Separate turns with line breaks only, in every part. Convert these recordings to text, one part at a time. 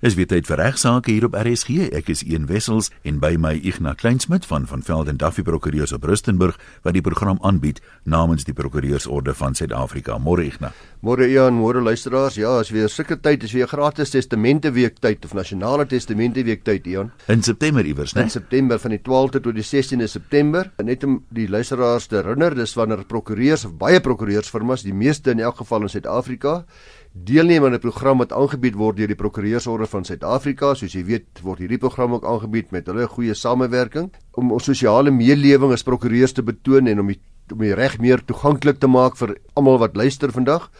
Dis weer tyd vir regsaake hier op RSG. Ek is Ian Wessels en by my Ignas Kleinsmid van van Velden Duffy Prokureurs op Rustenburg wat die program aanbied namens die Prokureursorde van Suid-Afrika. Môre Ignas.
Môre Ian, môre luisteraars. Ja, is weer sulke tyd, is weer gratis testamente week tyd of nasionale testamente week tyd Ian.
In September iewers, né?
In September van die 12de tot die 16de September. Net om die luisteraars te herinner, dis wanneer prokureurs of baie prokureursfirmas, die meeste in elk geval in Suid-Afrika deelneem aan 'n program wat aangebied word deur die Prokureursorde van Suid-Afrika. Soos jy weet, word hierdie program ook aangebied met hulle goeie samewerking om ons sosiale meelewing as prokureurs te betoon en om die om die reg meer toeganklik te maak vir almal wat luister vandag.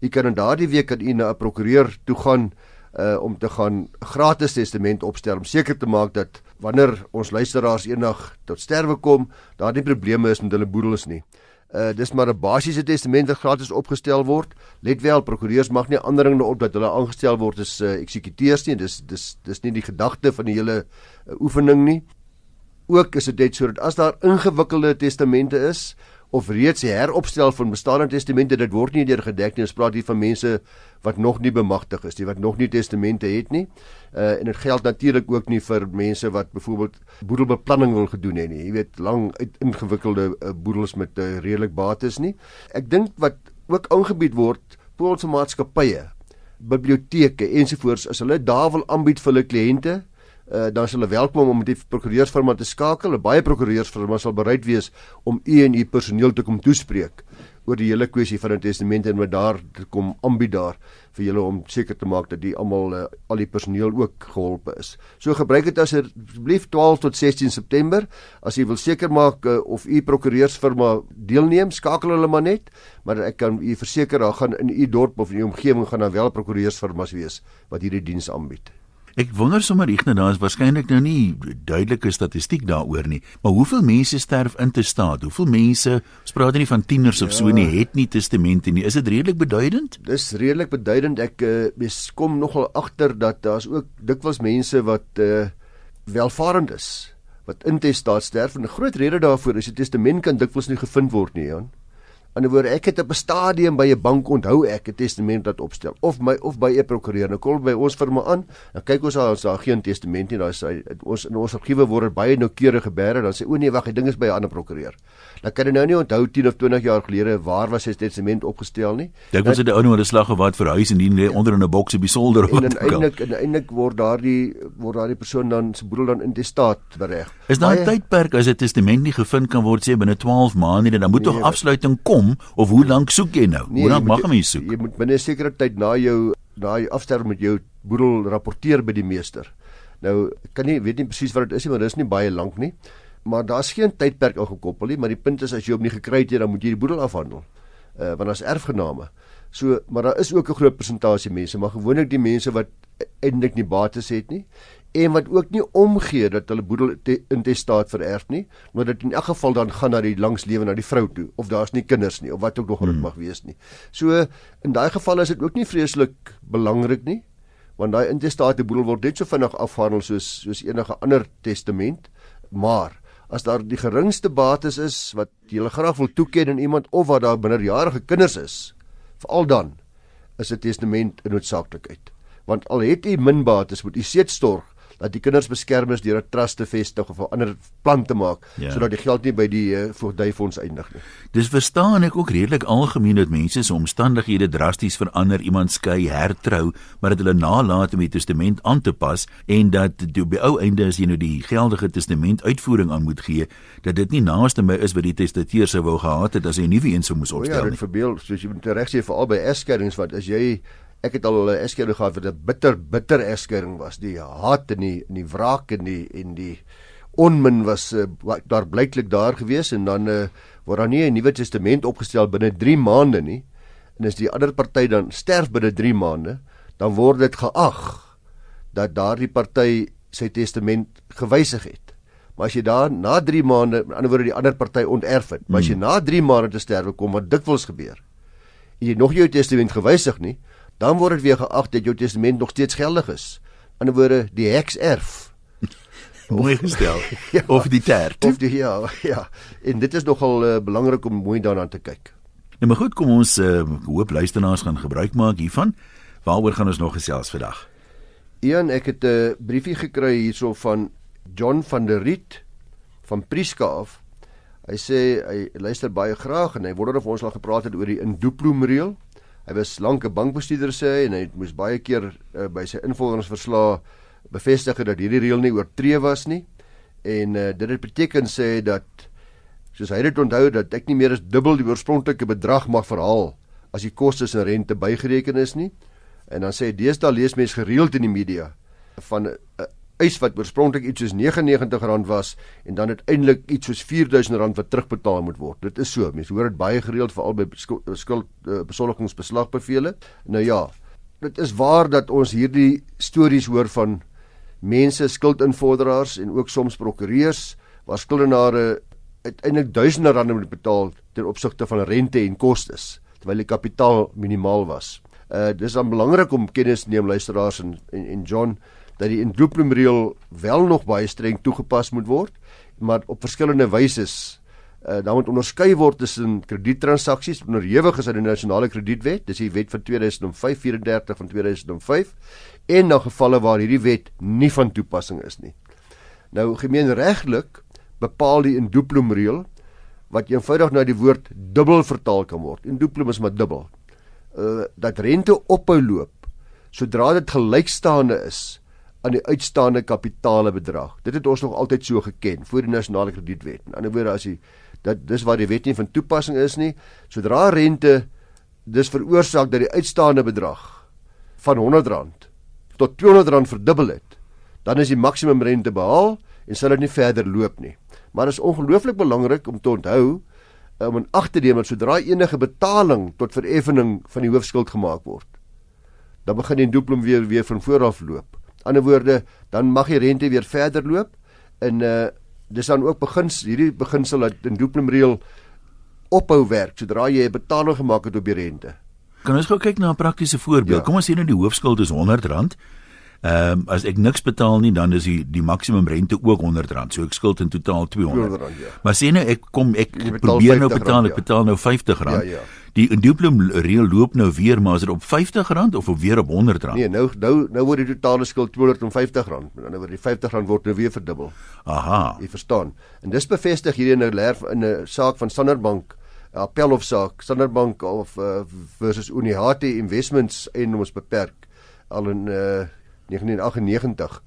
U kan in daardie week aan u na 'n prokureur toe gaan uh om te gaan gratis testament opstel om seker te maak dat wanneer ons luisteraars eendag tot sterwe kom, daar nie probleme is met hulle boedels nie. Uh dis maar 'n basiese testament wat gratis opgestel word. Let wel, prokureurs mag nie ander dinge op dat hulle aangestel word as uh, eksekuteurs nie. Dis dis dis nie die gedagte van die hele uh, oefening nie. Ook is dit net sodat as daar ingewikkelde testamente is, of reeds die heropstel van bestaande testamente dit word nie deur gedek nie. Ons praat hier van mense wat nog nie bemagtig is nie wat nog nie testamente het nie. Uh, en dit geld natuurlik ook nie vir mense wat byvoorbeeld boedelbeplanning wil gedoen het nie. Jy weet lang ingewikkelde uh, boedels met uh, redelik bates nie. Ek dink wat ook aangebied word ons maatskappye biblioteke ensovoorts as hulle daar wil aanbied vir hulle kliënte uh, dan sal hulle welkom om met die prokureursfirma te skakel. Baie prokureursfirma sal bereid wees om u en u personeel te kom toespreek oor die hele kwessie van 'n testament en wat daar kom aanbied daar vir julle om seker te maak dat die almal uh, al die personeel ook geholpe is. So gebruik dit asseblief 12 tot 16 September as jy wil seker maak uh, of u prokureursfirma deelneem, skakel hulle maar net, maar ek kan u verseker daar gaan in u dorp of in u omgewing gaan daar wel prokureursfirmas wees wat hierdie diens aanbied.
Ek wonder sommer Ignas, daar is waarskynlik nou nie duidelike statistiek daaroor nie, maar hoeveel mense sterf in te staat? Hoeveel mense, ons praat nie van tieners ja, of so nie, het nie testamente nie. Is dit redelik beduidend?
Dis redelik beduidend. Ek uh, kom nogal agter dat daar's ook dikwels mense wat uh, welvarend is wat in te staat sterf en 'n groot rede daarvoor is die testament kan dikwels nie gevind word nie, Jan. In 'n woord, ek het op 'n stadium by 'n bank onthou ek 'n testament wat opstel of my of by 'n prokureur. Nou kom by ons firma aan, dan kyk ons al ons daar geen testament nie. Daar is ons in ons argiewe word baie noukeurig gebeere. Dan sê o nee, wag, die ding is by 'n ander prokureur. Dan kan jy nou nie onthou 10 of 20 jaar gelede waar was sy testament opgestel nie.
Dink ons het 'n ou nou 'n slag gehad vir huis en die lê onder in 'n boks op die solder.
En uiteindelik en uiteindelik word daardie word daardie persoon dan se boedel dan in die staat bereg.
Is daar 'n tydperk as 'n testament nie gevind kan word sê binne 12 maande nie, dan moet nee, tog afsluiting kom kom of hoe lank soek jy nou? Nee, hoe lank mag jy soek?
Jy moet binne 'n sekere tyd na jou na jou afsterwe met jou boedel rapporteer by die meester. Nou kan nie weet nie presies wat dit is nie, maar dit is nie baie lank nie. Maar daar's geen tydperk aan gekoppel nie, maar die punt is as jy hom nie gekry het nie, dan moet jy die boedel afhandel. Uh want as erfgename. So, maar daar is ook 'n groot persentasie mense, maar gewoonlik die mense wat eintlik nie bates het nie en wat ook nie omgee dat hulle boedel te, in testaat vererf nie, maar dit in elk geval dan gaan na die langslewe na die vrou toe of daar's nie kinders nie of wat ook nog dit hmm. mag wees nie. So in daai geval is dit ook nie vreeslik belangrik nie, want daai intestate boedel word net so vinnig afhandel soos soos enige ander testament, maar as daar die geringste bates is wat jy graag wil toeken aan iemand of wat daar minderjarige kinders is, veral dan is 'n testament 'n noodsaaklikheid. Want al het jy min bates, moet jy seetstorg dat die kinders beskerm is deur 'n trust te vestig of 'n ander plan te maak ja. sodat die geld nie by die uh, voogdyfonds eindig nie.
Dis verstaan ek ook redelik algemeen dat mense se omstandighede drasties verander, iemand skei, hertrou, maar dat hulle nalat om die testament aan te pas en dat die by ou einde as jy nou die geldige testament uitvoering aan moet gee, dat dit nie naaste my is wat die testateur sou wou gehad het as hy 'n nuwe een sou moes opstel
nie. Ja, dit verbeel soos jy moet reg sê vir albei egskeidings wat as jy ek het al 'n egskeiding gehad wat 'n bitter bitter egskeiding was. Die haat en die en die wraak en die en die onmin was uh, daar blyklik daar gewees en dan uh, word daar nie 'n nuwe testament opgestel binne 3 maande nie. En as die ander party dan sterf binne 3 maande, dan word dit geag dat daardie party sy testament gewysig het. Maar as jy dan na 3 maande, aan die ander woorde die ander party onterf het, maar as jy hmm. na 3 maande te sterwe kom wat dikwels gebeur, en jy nog jou testament gewysig nie, dan word dit weer geag dat jou testament nog steeds geldig is. In 'n woorde, die heks erf.
mooi gestel. ja, of die tert.
Of die ja, ja. En dit is nogal uh, belangrik om mooi daarna te kyk.
Nou maar goed, kom ons uh, hoop luisteraars gaan gebruik maak hiervan. Waaroor gaan ons nog gesels vandag?
Ian, ek het 'n briefie gekry hierso van John van der Riet van Prieska af. Hy sê hy luister baie graag en hy wonder of ons al gepraat het oor die Induploom reël. Hy was lank 'n bankbestuurder sê hy en hy moes baie keer uh, by sy invorderingsverslae bevestig dat hierdie reël nie oortree was nie. En uh, dit het beteken sê dat soos hy dit onthou dat ek nie meer as dubbel die oorspronklike bedrag mag verhaal as die kostes en rente bygereken is nie. En dan sê deesdae lees mense gereeld in die media van 'n uh, eis wat oorspronklik iets soos R99 was en dan uiteindelik iets soos R4000 wat terugbetaal moet word. Dit is so. Mense hoor dit baie gereeld veral by skuld, skuld uh, besoldigingsbeslagbevele. Nou ja, dit is waar dat ons hierdie stories hoor van mense skuldinvorderaars en ook soms prokureurs waar skuldenare uiteindelik duisende rande moet betaal ten opsigte van rente en kostes terwyl die kapitaal minimaal was. Uh dis dan belangrik om kennis neem luisteraars en en, en John dat die indroeplumreël wel nog baie streng toegepas moet word, maar op verskillende wyse. Uh dan moet onderskei word tussen krediettransaksies onderhewig is aan die nasionale kredietwet, dis die wet van 2005 34 van 2005 en na gevalle waar hierdie wet nie van toepassing is nie. Nou gemeenregtelik bepaal die indroeplumreël wat eenvoudig na die woord dubbel vertaal kan word. Indroeplum is maar dubbel. Uh dat rente ophou loop sodra dit gelykstaande is aan die uitstaande kapitaalebedrag. Dit het ons nog altyd so geken voor die nasionale kredietwet. In ander woorde as jy dat dis waar die wet nie van toepassing is nie, sodra rente dis veroorsaak dat die uitstaande bedrag van R100 tot R200 verdubbel het, dan is die maksimum rente behaal en sal dit nie verder loop nie. Maar dit is ongelooflik belangrik om te onthou om in ag te neem dat sodra enige betaling tot vereffening van die hoofskuld gemaak word, dan begin die duplum weer weer van voor af loop ander woorde, dan mag die rente weer verder loop en uh dis dan ook begins hierdie beginsel dat in doopnomreël ophou werk sodra jy 'n betaling gemaak het op die rente.
Kan ons gou kyk na 'n praktiese voorbeeld? Ja. Kom ons sê nou die hoofskuld is R100. Ehm um, as ek niks betaal nie, dan is die die maksimum rente ook R100. So ek skuld in totaal R200. Ja. Maar sien nou ek kom ek probeer nou betaal, rand, ja. ek betaal nou R50. Ja, ja. Die dubbelum reël loop nou weer maar is dit op R50 of of weer op R100?
Nee, nou nou nou word die totale skuld R250. Met ander woorde, die R50 word nou weer verdubbel.
Aha.
Jy verstaan. En dis bevestig hierdie nou in 'n saak van Standard Bank appelhofsaak Standard Bank of uh, versus Unihati Investments en ons beperk al in uh, 1998.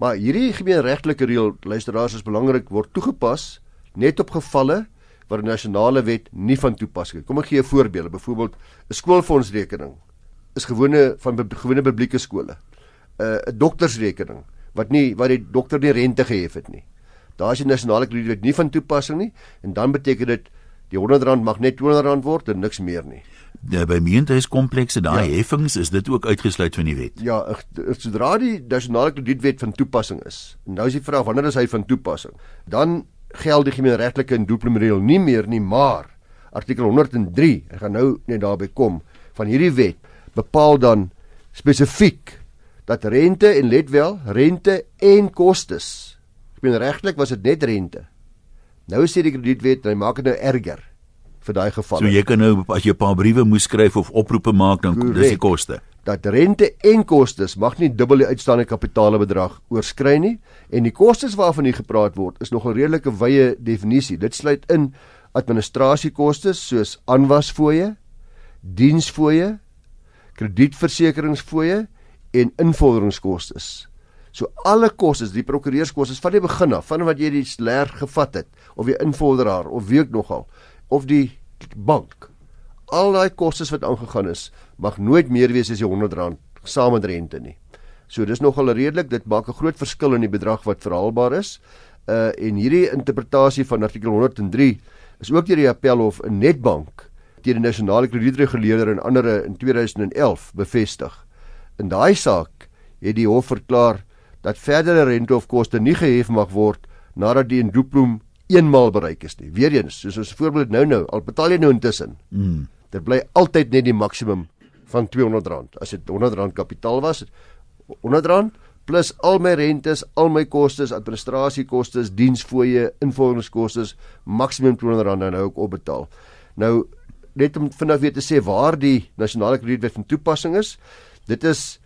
Maar hierdie gemeenregtelike reël luisteraars is belangrik word toegepas net op gevalle waar 'n nasionale wet nie van toepassing is. Kom ek gee 'n voorbeeld. Byvoorbeeld 'n skoolfondsrekening is gewone van gewone publieke skole. 'n uh, 'n doktersrekening wat nie wat die dokter nie rente gehef het nie. Daar is die nasionale kredietwet nie van toepassing nie en dan beteken dit die R100 mag net R200 word en niks meer nie.
Ja, by meentuiskomplekse daai ja. heffings is dit ook uitgesluit van die wet.
Ja, sodra die nasionale kredietwet van toepassing is. Nou is die vraag wanneer is hy van toepassing? Dan geld die gemeenregtelike en doelpremerieel nie meer nie, maar artikel 103, ek gaan nou net daarby kom, van hierdie wet bepaal dan spesifiek dat rente en let wel, rente en kostes. Gemeenregtelik was dit net rente. Nou sê die kredietwet, hy maak dit nou erger vir daai gevalle.
So jy kan nou as jy 'n paar briewe moes skryf of oproepe maak dan Correct. dis die koste
dat rente en kostes mag nie dubbel die uitstaande kapitaalbedrag oorskry nie en die kostes waarvan hier gepraat word is nog 'n redelike wye definisie. Dit sluit in administrasiekoste soos aanwasfooie, diensfooie, kredietversekeringsfooie en invorderingskoste. So alle kostes, die prokureurskoste van die begin af, van wat jy die leer gevat het of die invorderaar of wie ook nogal of die bank al daai kostes wat aangegaan is, mag nooit meer wees as die R100 saam met rente nie. So dis nogal redelik, dit maak 'n groot verskil in die bedrag wat verhaalbaar is. Uh en hierdie interpretasie van artikel 103 is ook deur die Appelhof in Netbank teen die nasionale kredietreguleerder en ander in 2011 bevestig. In daai saak het die hof verklaar dat verdere rente of koste nie gehef mag word nadat die indroeploom eenmaal bereik is nie. Weereens, soos ons voorbeeld nou-nou, al betaal jy nou intussen. Mm. Dit bly altyd net die maksimum van R200. As dit R100 kapitaal was, R100 plus al my rentes, al my kostes, administrasiekostes, diensfooie, invorderingskostes, maksimum R200 dan nou ook opbetaal. Nou net om vinnig weer te sê waar die nasionale kredietwet van toepassing is. Dit is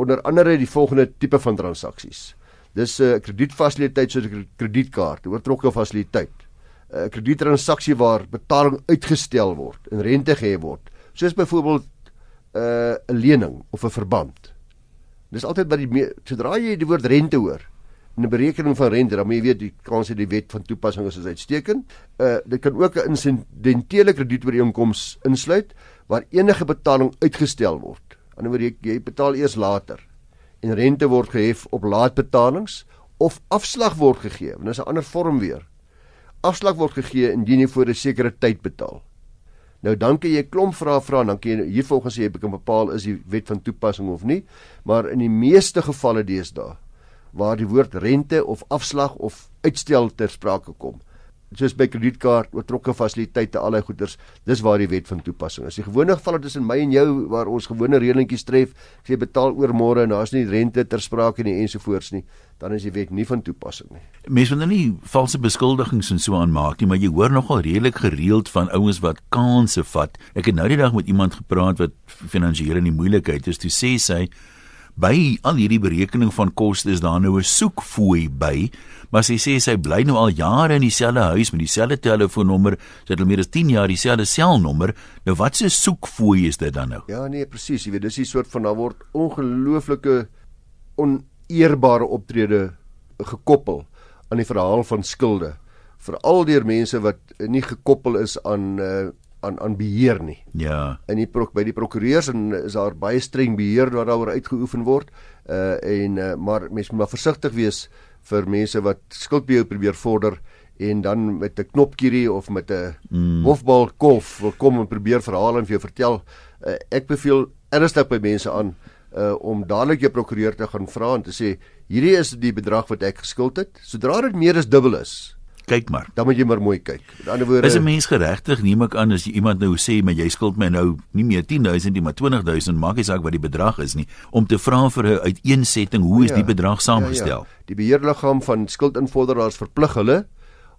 onder andere die volgende tipe van transaksies. Dis 'n uh, kredietfasiliteit soos 'n kredietkaart, oortrokke fasiliteit. 'n uh, Krediettransaksie waar betaling uitgestel word en rente gehef word, soos byvoorbeeld 'n uh, 'n lening of 'n verband. Dis altyd by die sodra jy die woord rente hoor, in 'n berekening van rente, dan moet jy weet die kans dat die wet van toepassing is uitstekend. Uh dit kan ook 'n insidentele kredietooreenkoms insluit waar enige betaling uitgestel word. Aan die ander jy, jy betaal eers later en rente word gehef op laatbetalings of afslag word gegee. Want dis 'n ander vorm weer. Afslag word gegee indien jy voor 'n sekere tyd betaal. Nou dan kan jy klomp vrae vra en dan kan jy hier volgens jy kan bepaal is die wet van toepassing of nie, maar in die meeste gevalle deesdae waar die woord rente of afslag of uitstel ter sprake kom. Soos by kredietkaart, oortrokke fasiliteite, allerlei goederes, dis waar die wet van toepassing is. Die gewone geval tussen my en jou waar ons gewone reëlingkies tref, as jy betaal oor môre en daar's nie rente ter sprake nie ensovoorts nie, dan is die wet nie van toepassing nie.
Mense wil nou nie valse beskuldigings en so aanmaak nie, maar jy hoor nogal redelik gereeld van ouens wat kansse vat. Ek het nou die dag met iemand gepraat wat finansiële in die moeilikheid is. Toe sê sy by al hierdie berekening van koste is daar nou 'n soekfooi by, maar sy sê sy bly nou al jare in dieselfde huis met dieselfde telefoonnommer, sy het al meer as 10 jaar dieselfde selnommer. Nou wat 'n soekfooi is dit dan nou?
Ja nee, presies, jy weet, dis 'n soort van daar word ongelooflike oneerbare optrede gekoppel aan die verhaal van skulde veral deur mense wat nie gekoppel is aan uh, aan aan beheer nie.
Ja.
In die by die prokureurs en is daar baie streng beheer wat daaroor uitgeoefen word. Uh en uh, maar mense moet maar versigtig wees vir mense wat skuld by jou probeer vorder en dan met 'n knopkierie of met 'n mm. hofbal kolf wil kom en probeer verhaal en vir jou vertel. Uh, ek beveel ernstig by mense aan uh om dadelik jou prokureur te gaan vra en te sê hierdie is die bedrag wat ek geskuld het. Sodra dit meer as dubbel is,
kyk maar.
Dan moet jy maar mooi kyk. Met ander woorde,
is 'n mens geregtig neem ek aan as jy iemand nou sê maar jy skuld my nou nie meer 10000 nie, maar 20000, maak nie saak wat die bedrag is nie, om te vra vir 'n uiteensetting hoe is ja, die bedrag saamgestel? Ja, ja.
Die beheerliggaam van skuldinvorderaars verplig hulle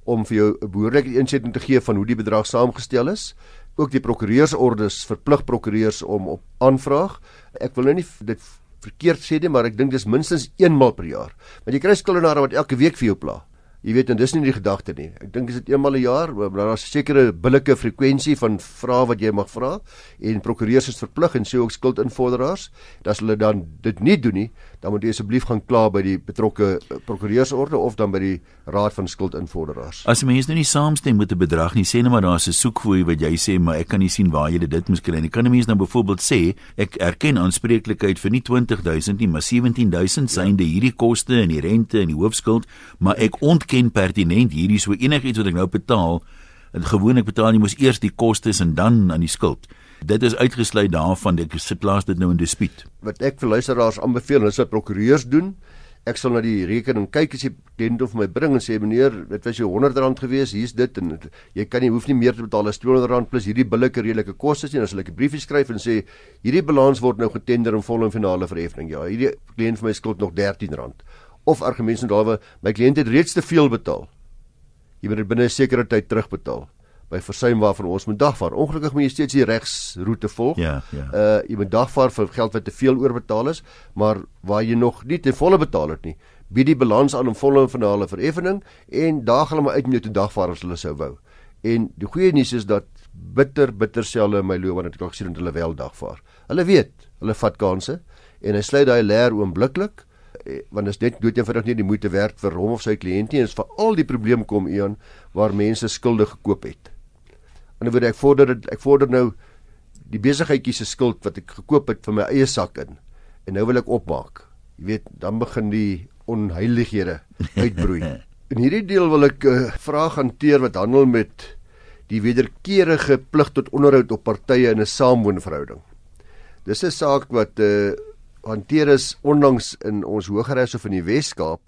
om vir jou 'n behoorlike insetting te gee van hoe die bedrag saamgestel is. Ook die prokureursordes verplig prokureurs om op aanvraag. Ek wil nou nie dit verkeerd sê nie, maar ek dink dis minstens eenmal per jaar. Want jy kry skuldenaars wat elke week vir jou pla. Jy weet en dis nie die gedagte nie. Ek dink is dit eenmal 'n een jaar, maar daar's 'n sekere billike frekwensie van vrae wat jy mag vra en prokureurs is verplig en sê ook skuldinvorderaars, dat hulle dan dit nie doen nie, dan moet jy asseblief gaan kla by die betrokke eh, prokureursorde of dan by die Raad van Skuldinvorderaars.
As mense nou nie saamstem met 'n bedrag nie, sê net maar daar's 'n soekfooi wat jy sê, maar ek kan nie sien waar jy dit moet kry nie. Kan 'n mens nou byvoorbeeld sê, ek erken aanspreeklikheid vir nie 20000 nie, maar 17000 synde ja. hierdie koste en die rente en die hoofskuld, maar ek ontken pertinent hierdie so enigiets wat ek nou betaal. En gewoonlik betaal jy mos eers die kostes en dan aan die skuld. Dit is uitgesluit daarvan ek se plaas dit nou in dispuut.
Wat ek vir luisteraars aanbeveel is wat prokureurs doen. Ek sal na die rekening kyk as die kliënt of my bring en sê meneer, dit was jou R100 gewees, hier's dit en jy kan nie hoef nie meer te betaal as R200 plus hierdie billike redelike kostes nie. Dan sal ek 'n briefie skryf en sê hierdie balans word nou getender in vol en finale verheffing. Ja, hierdie kliënt vir my skuld nog R13. Of argumente en dalwe my kliënt het reeds te veel betaal. Jy moet dit binne 'n sekere tyd terugbetaal by versuim waarvan ons moet dagvaar. Ongelukkig moet jy steeds die regsroete volg.
Ja, ja.
Uh jy moet dagvaar vir geld wat te veel oorbetaal is, maar waar jy nog nie te volle betaal het nie, bied die balans aan om volle en finale vereffening en daag hulle maar uit met jou te dagvaar as hulle sou wou. En die goeie nuus is dat bitter bitter selle my loopbaan het ek al gesien dat hulle wel dagvaar. Hulle weet, hulle vat kansse en hy sluit daai leer oombliklik eh, want is net dood eenvoudig nie die moeite werd vir hom of sy kliënt nie. Dit is veral die probleem kom Ian waar mense skulde gekoop het. En dan word ek vorder ek vorder nou die besigheidjie se skuld wat ek gekoop het vir my eie sak in. En nou wil ek opmaak. Jy weet, dan begin die onheilighede uitbroei. In hierdie deel wil ek 'n uh, eh, vraag hanteer wat handel met die wederkerige plig tot onderhoud op partye in 'n saamwoonverhouding. Dis 'n saak wat uh hanteer is onlangs in ons Hooggeregs of in die Wes-Kaap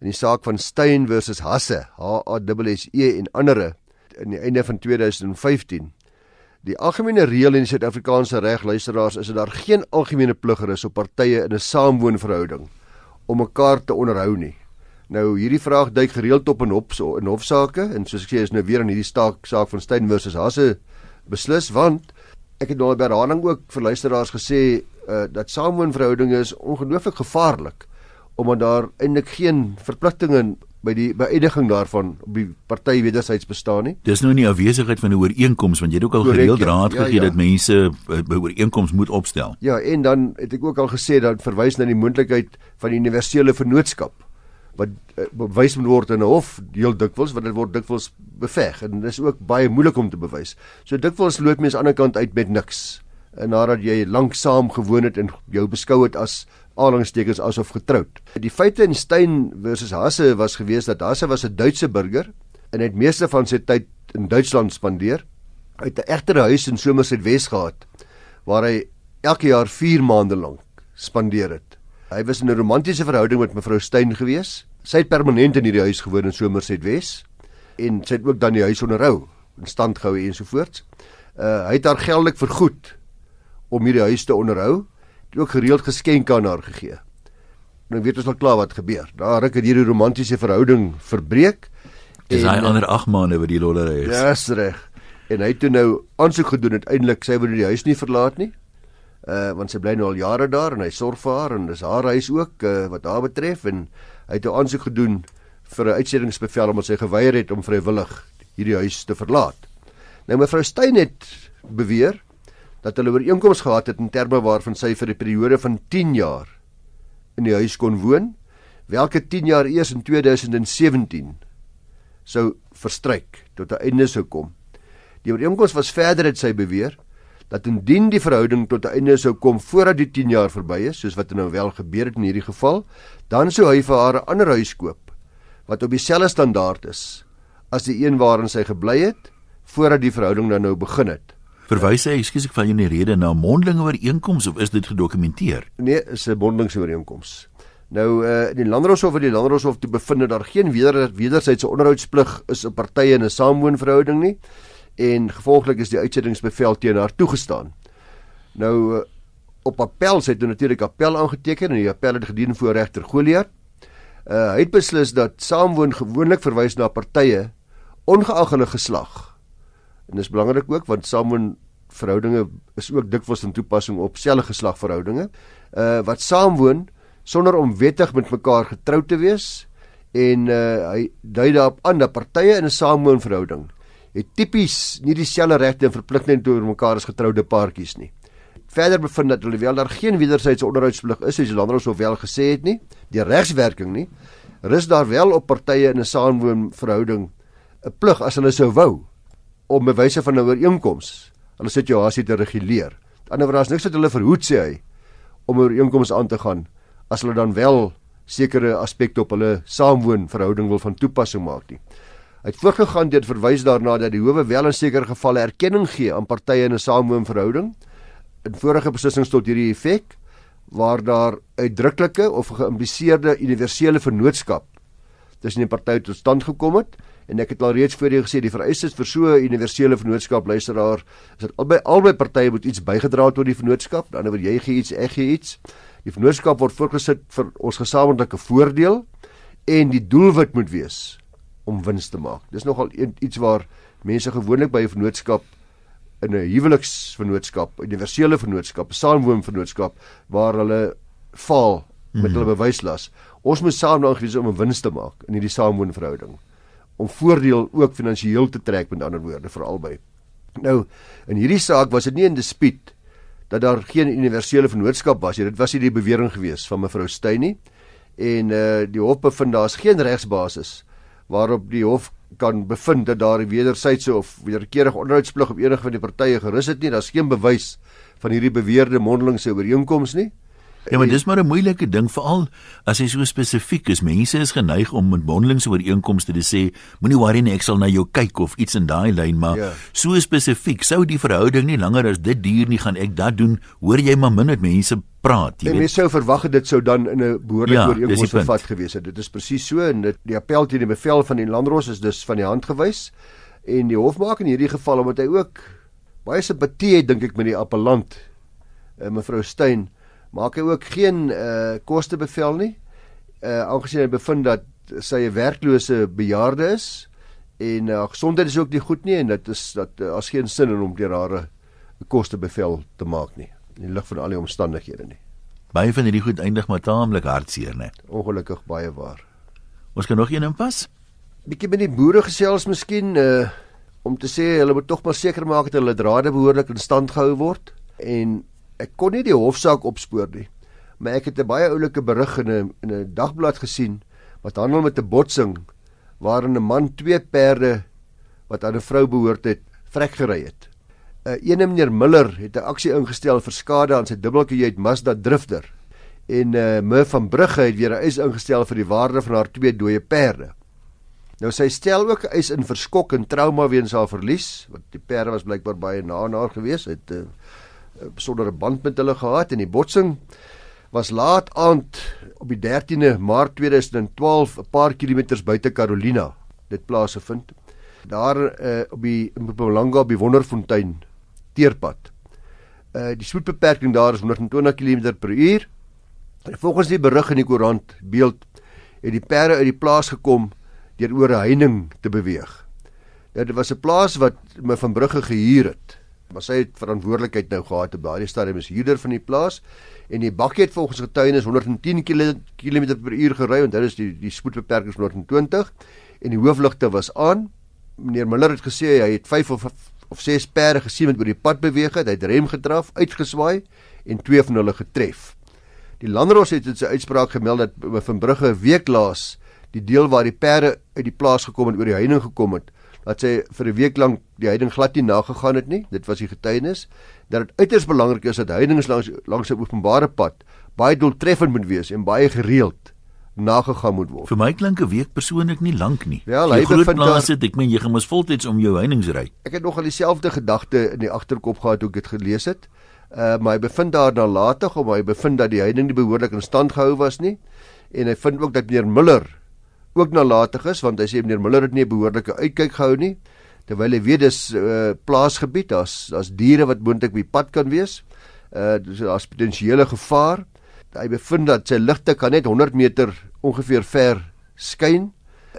in die saak van Steyn versus Hasse, H A S S E en ander in die einde van 2015. Die algemene reël in die Suid-Afrikaanse reg luisteraars is dat daar geen algemene pligger is op partye in 'n saamwoonverhouding om mekaar te onderhou nie. Nou hierdie vraag duik gereeld op in hop so in hofsaake en soos ek sê is nou weer in hierdie staak saak van Steyn versus Hasse beslis want ek het nou by herhaling ook vir luisteraars gesê uh, dat saamwoonverhoudinge is ongelooflik gevaarlik omdat daar eintlik geen verpligtinge by die beëdiging daarvan op die party wederzijds bestaan nie.
Dis nou nie afwesigheid van 'n ooreenkoms want jy het ook al
Correct,
gereeld
ja.
raad
Ja,
gegee
ja.
dat mense 'n ooreenkoms moet opstel.
Ja, en dan het ek ook al gesê dat verwys na die moontlikheid van die universele vennootskap wat uh, bewys moet word in 'n hof heel dikwels want dit word dikwels beveg en dis ook baie moeilik om te bewys. So dikwels loop mens aan die ander kant uit met niks. En nadat jy lank saam gewoon het en jou beskou het as aanhalingstekens asof getroud. Die feite in Stein versus Hasse was gewees dat Hasse was 'n Duitse burger en het meeste van sy tyd in Duitsland spandeer. Hy het 'n egter huis in Somerset Wes gehad waar hy elke jaar 4 maande lank spandeer het. Hy was in 'n romantiese verhouding met mevrou Stein gewees. Sy het permanent in hierdie huis gewoon in Somerset Wes en sy het ook dan die huis onderhou, in stand gehou ensovoorts. Uh hy het haar geldelik vergoed om hierdie huis te onderhou. Het ook gereeld geskenke aan haar gegee. Nou weet ons al klaar wat gebeur. Daar ruk het hierdie romantiese verhouding verbreek.
Dis
uh,
ander 8 maande wat die lollery is.
Ja, is reg. En hy het toe nou aansoek gedoen uiteindelik sy wil die huis nie verlaat nie. Uh want sy bly nou al jare daar en hy sorg vir haar en dis haar huis ook uh, wat haar betref en hy het 'n aansoek gedoen vir 'n uitsettingsbevel omdat sy geweier het om vrywillig hierdie huis te verlaat. Nou mevrou Steyn het beweer dat hulle ooreenkoms gehad het in terme waarvan sy vir 'n periode van 10 jaar in die huis kon woon, welke 10 jaar eers in 2017 sou verstryk tot 'n einde sou kom. Die ooreenkoms was verder het sy beweer dat indien die verhouding tot 'n einde sou kom voordat die 10 jaar verby is, soos wat nou wel gebeur het in hierdie geval, dan sou hy vir haar 'n ander huis koop wat op dieselfde standaard is as die een waarin sy gebly het voordat die verhouding dan nou begin het.
Verwys hy, ekskuus ek val jou in die rede na mondelinge ooreenkoms of is dit gedokumenteer?
Nee, is 'n bondelingsooreenkoms. Nou uh in die Landdroshof het die Landdroshof te bevind dat daar geen weder wederwysige onderhoudsplig is op partye in 'n saamwoonverhouding nie en gevolglik is die uitsettingsbevel teen haar toegestaan. Nou uh, op appel sy het nou natuurlik appel aangeteken en die appel het gedien voor regter Goliat. Uh hy het beslis dat saamwoon gewoonlik verwys na partye ongeag hulle geslag. En dis belangrik ook want saamwoon verhoudinge is ook dikwels in toepassing op selfe geslagverhoudinge uh wat saamwoon sonder om wettig met mekaar getroud te wees en uh hy dui daarop aan dat partye in 'n saamwoonverhouding het tipies nie dieselfde regte en verpligtinge teenoor mekaar as getroude paartjies nie. Verder bevind dat alhoewel daar geen wederwysige onderhoudsplig is soos die landros of wel gesê het nie, die regswerking nie, rus daar wel op partye in 'n saamwoonverhouding 'n plig as hulle sou wou om bewyse van 'n ooreenkoms hulle situasie te reguleer. Aan die ander wyse is niks wat hulle verhoed sê hy om 'n ooreenkoms aan te gaan as hulle dan wel sekere aspekte op hulle saamwoonverhouding wil van toepassing maak nie. Hy het voorgegaan deur verwys daarna dat die howe wel in sekere gevalle erkenning gee aan partye in 'n saamwoonverhouding in vorige beslissings tot hierdie effek waar daar uitdruklike of geïmpliseerde universele vennootskap tussen die partye tot stand gekom het en ek het al reeds voor jou gesê die vereistes vir so 'n universele vennootskap luisteraar is dat albei albei partye moet iets bygedra het tot die vennootskap. Dan word jy gee iets, ek gee iets. Die vennootskap word voorgesit vir ons gesamentlike voordeel en die doelwit moet wees om wins te maak. Dis nogal iets waar mense gewoonlik by 'n vennootskap in 'n huweliksvennootskap, universele vennootskap, 'n saamwoonvennootskap waar hulle faal met hulle bewyslas. Ons moet saam dan gewees om 'n wins te maak in hierdie saamwoonverhouding om voordeel ook finansiëel te trek met ander woorde vir albei. Nou, in hierdie saak was dit nie in dispuut dat daar geen universele vennootskap was nie. Dit was nie die bewering gewees van mevrou Steyn nie. En uh die hof bevind daar's geen regsbasis waarop die hof kan bevind dat daar 'n wederwysige of wederkerige onderhoudsplig op enige van die partye gerus het nie. Daar's geen bewys van hierdie beweerde mondelingse ooreenkoms nie.
Ja, maar dis maar 'n moeilike ding veral as hy so spesifiek is. Mense is geneig om met mondelingse ooreenkomste te sê, moenie worry nie, ek sal na jou kyk of iets in daai lyn, maar
Ja.
so spesifiek sou die verhouding nie langer as dit duur nie, gaan ek dat doen. Hoor jy maar min met mense praat, jy
En
weet.
mens sou verwag het dit sou dan in 'n behoorlike
Ja,
ooreenkoms vervat gewees het. Dit is presies so en dit die appel teen die bevel van die landros is dus van die hand gewys en die hof maak in hierdie geval omdat hy ook baie simpatie het dink ek met die appellant uh, mevrou Steyn maak hy ook geen uh, kostebevel nie uh, aangesien hy bevind dat sy 'n werklose bejaarde is en haar uh, gesondheid is ook nie goed nie en dit is dat uh, as geen sin in om deur haar 'n kostebevel te maak nie. in die lig van al die omstandighede nie.
Baie van hierdie goed eindig maar taamlik hartseer, né?
Ongelukkig baie waar.
Ons kan nog een inpas.
Bietjie met die boere gesels miskien uh om te sê hulle moet tog maar seker maak dat hulle drade behoorlik in stand gehou word en ek kon nie die hofsaak opspoor nie. Maar ek het 'n baie oulike berig in 'n in 'n dagblad gesien wat handel met 'n botsing waarin 'n man twee perde wat aan 'n vrou behoort het vrek gery het. 'n uh, Ene meneer Miller het 'n aksie ingestel vir skade aan sy dubbeltjie Mazda Drifter en uh, me van Brugge het weer 'n eis ingestel vir die waarde van haar twee dooie perde. Nou sy stel ook eis in verskok en trauma weens haar verlies, want die perde was blykbaar baie na na haar gewees, het 'n uh, besondere band met hulle gehad en die botsing was laat aand op die 13de Maart 2012 'n paar kilometers buite Carolina dit plaasgevind. Daar uh, op die Mpumalanga die Wonderfontein teerpad. Uh die spoedbeperking daar is 120 km/h. Volgens die berig in die koerant beeld het die perde uit die plaas gekom deur oor 'n heining te beweeg. Dit was 'n plaas wat me van Brugge gehuur het. Maar sy het verantwoordelikheid nou gehad op daardie stadium as huurder van die plaas en die bakkie het volgens getuienis 110 km/h gery want dit is die die spoedbeperking 120 en die hoofligte was aan. Meneer Miller het gesê hy het 5 of of 6 perde gesien wat oor die pad beweeg het. Hy het rem getraf, uitgeswaai en twee van hulle getref. Die landros het in sy uitspraak gemeld dat van Brugge 'n week laas die deel waar die perde uit die plaas gekom en oor die heining gekom het dat sy vir 'n week lank die heiding glad nie nagegaan het nie. Dit was die getuienis dat dit uiters belangrik is dat heidings langs langs 'n openbare pad baie doeltreffend moet wees en baie gereeld nagegaan moet word.
Vir my klink 'n week persoonlik nie lank nie.
Wel, hy bevind
daar sit ek meen jy gaan mos voltyds om jou heining ry.
Ek het nog al dieselfde gedagte in die agterkop gehad toe ek dit gelees het. Uh maar hy bevind daar nalatig om hy bevind dat die heining nie behoorlik in stand gehou was nie en hy vind ook dat meneer Miller ook nalatig is want hy sê meneer Miller het nie 'n behoorlike uitkyk gehou nie terwyl hy weet dis uh, plaasgebied daar's daar's diere wat moontlik op die pad kan wees. Uh daar's potensiële gevaar. Hy bevind dat sy ligte kan net 100 meter ongeveer ver skyn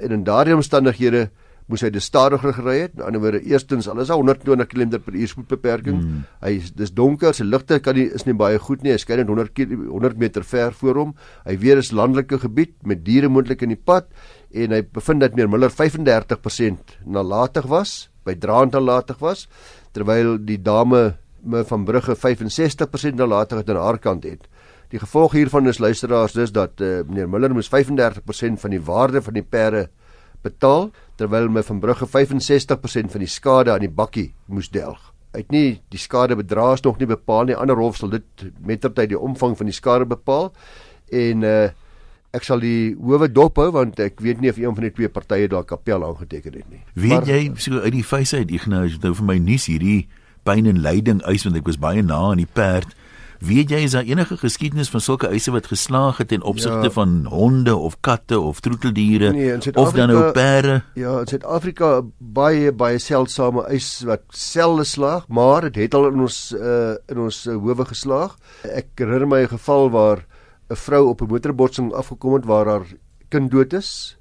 en in daardie omstandighede moes hy dis stadiger gery het. Aan die ander woorde, eerstens al is daar 120 km/h spoedbeperking. Hmm. Hy dis donker, sy ligte kan nie is nie baie goed nie. Hy skyn net 100 100 meter ver voor hom. Hy weet dis landelike gebied met diere moontlik in die pad en hy bevind dat meer Miller 35% nalatig was, by draand nalatig was, terwyl die dame me van Brugge 65% nalatig aan haar kant het. Die gevolg hiervan is luisteraars dis dat uh, meneer Miller moes 35% van die waarde van die perde betaal terwyl my van Brugge 65% van die skade aan die bakkie moes delg. Hy het nie die skade bedrag nog nie bepaal nie. Ander hof sal dit mettertyd die omvang van die skade bepaal. En uh ek sal die howe dop hou want ek weet nie of een van die twee partye daar kapel aangeteken het nie.
Weet maar, jy so uit die uit Ignas nou vir my nuus hierdie pyn en lyding eis want ek was baie na aan die perd. Weet jy is daar enige geskiedenis van sulke eise wat geslaag het ten opsigte ja. van honde of katte of troeteldiere nee, of dan ou perde?
Ja, in Suid-Afrika baie baie seldsame eis wat selde slaag, maar dit het al in ons uh, in ons uh, howe geslaag. Ek herinner my 'n geval waar 'n vrou op 'n motorbotsing afgekom het waar haar kind dood is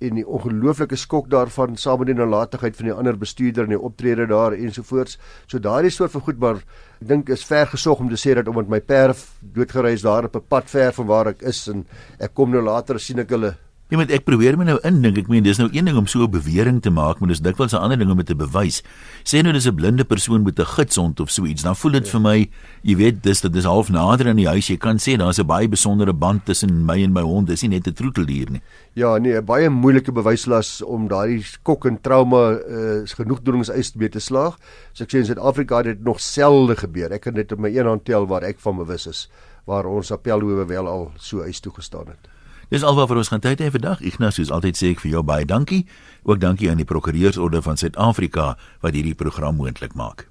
en die ongelooflike skok daarvan saam met die nalatigheid van die ander bestuurder en die optrede daar ensovoorts. So daardie soort van goed maar ek dink is ver gesog om te sê dat omdat my perf doodgery is daar op 'n pad ver van waar ek is en ek kom nou later sien ek hulle
Ja, maar ek probeer my nou indink. Ek meen dis nou een ding om so 'n bewering te maak, maar dis dikwels 'n ander ding om dit te bewys. Sê nou dis 'n blinde persoon met 'n gitsond of so iets, dan voel dit ja. vir my, jy weet, dis dit is half nader aan die huis. Jy kan sê daar's 'n baie besondere band tussen my en my hond. Dis nie net 'n troeteldier nie.
Ja, nee, 'n baie moeilike bewyslas om daardie skok en trauma uh, genoegdoeningseis mee te slaag. So ek sê in Suid-Afrika het dit nog selde gebeur. Ek kan dit op my een hand tel waar ek van bewus is waar ons appelhowe wel al so eis toegestaan het.
Dis alwaar vir ons gaan tyd hê vandag. Ignatius, altyd sê ek vir jou baie dankie. Ook dankie aan die Prokureursorde van Suid-Afrika wat hierdie program moontlik maak.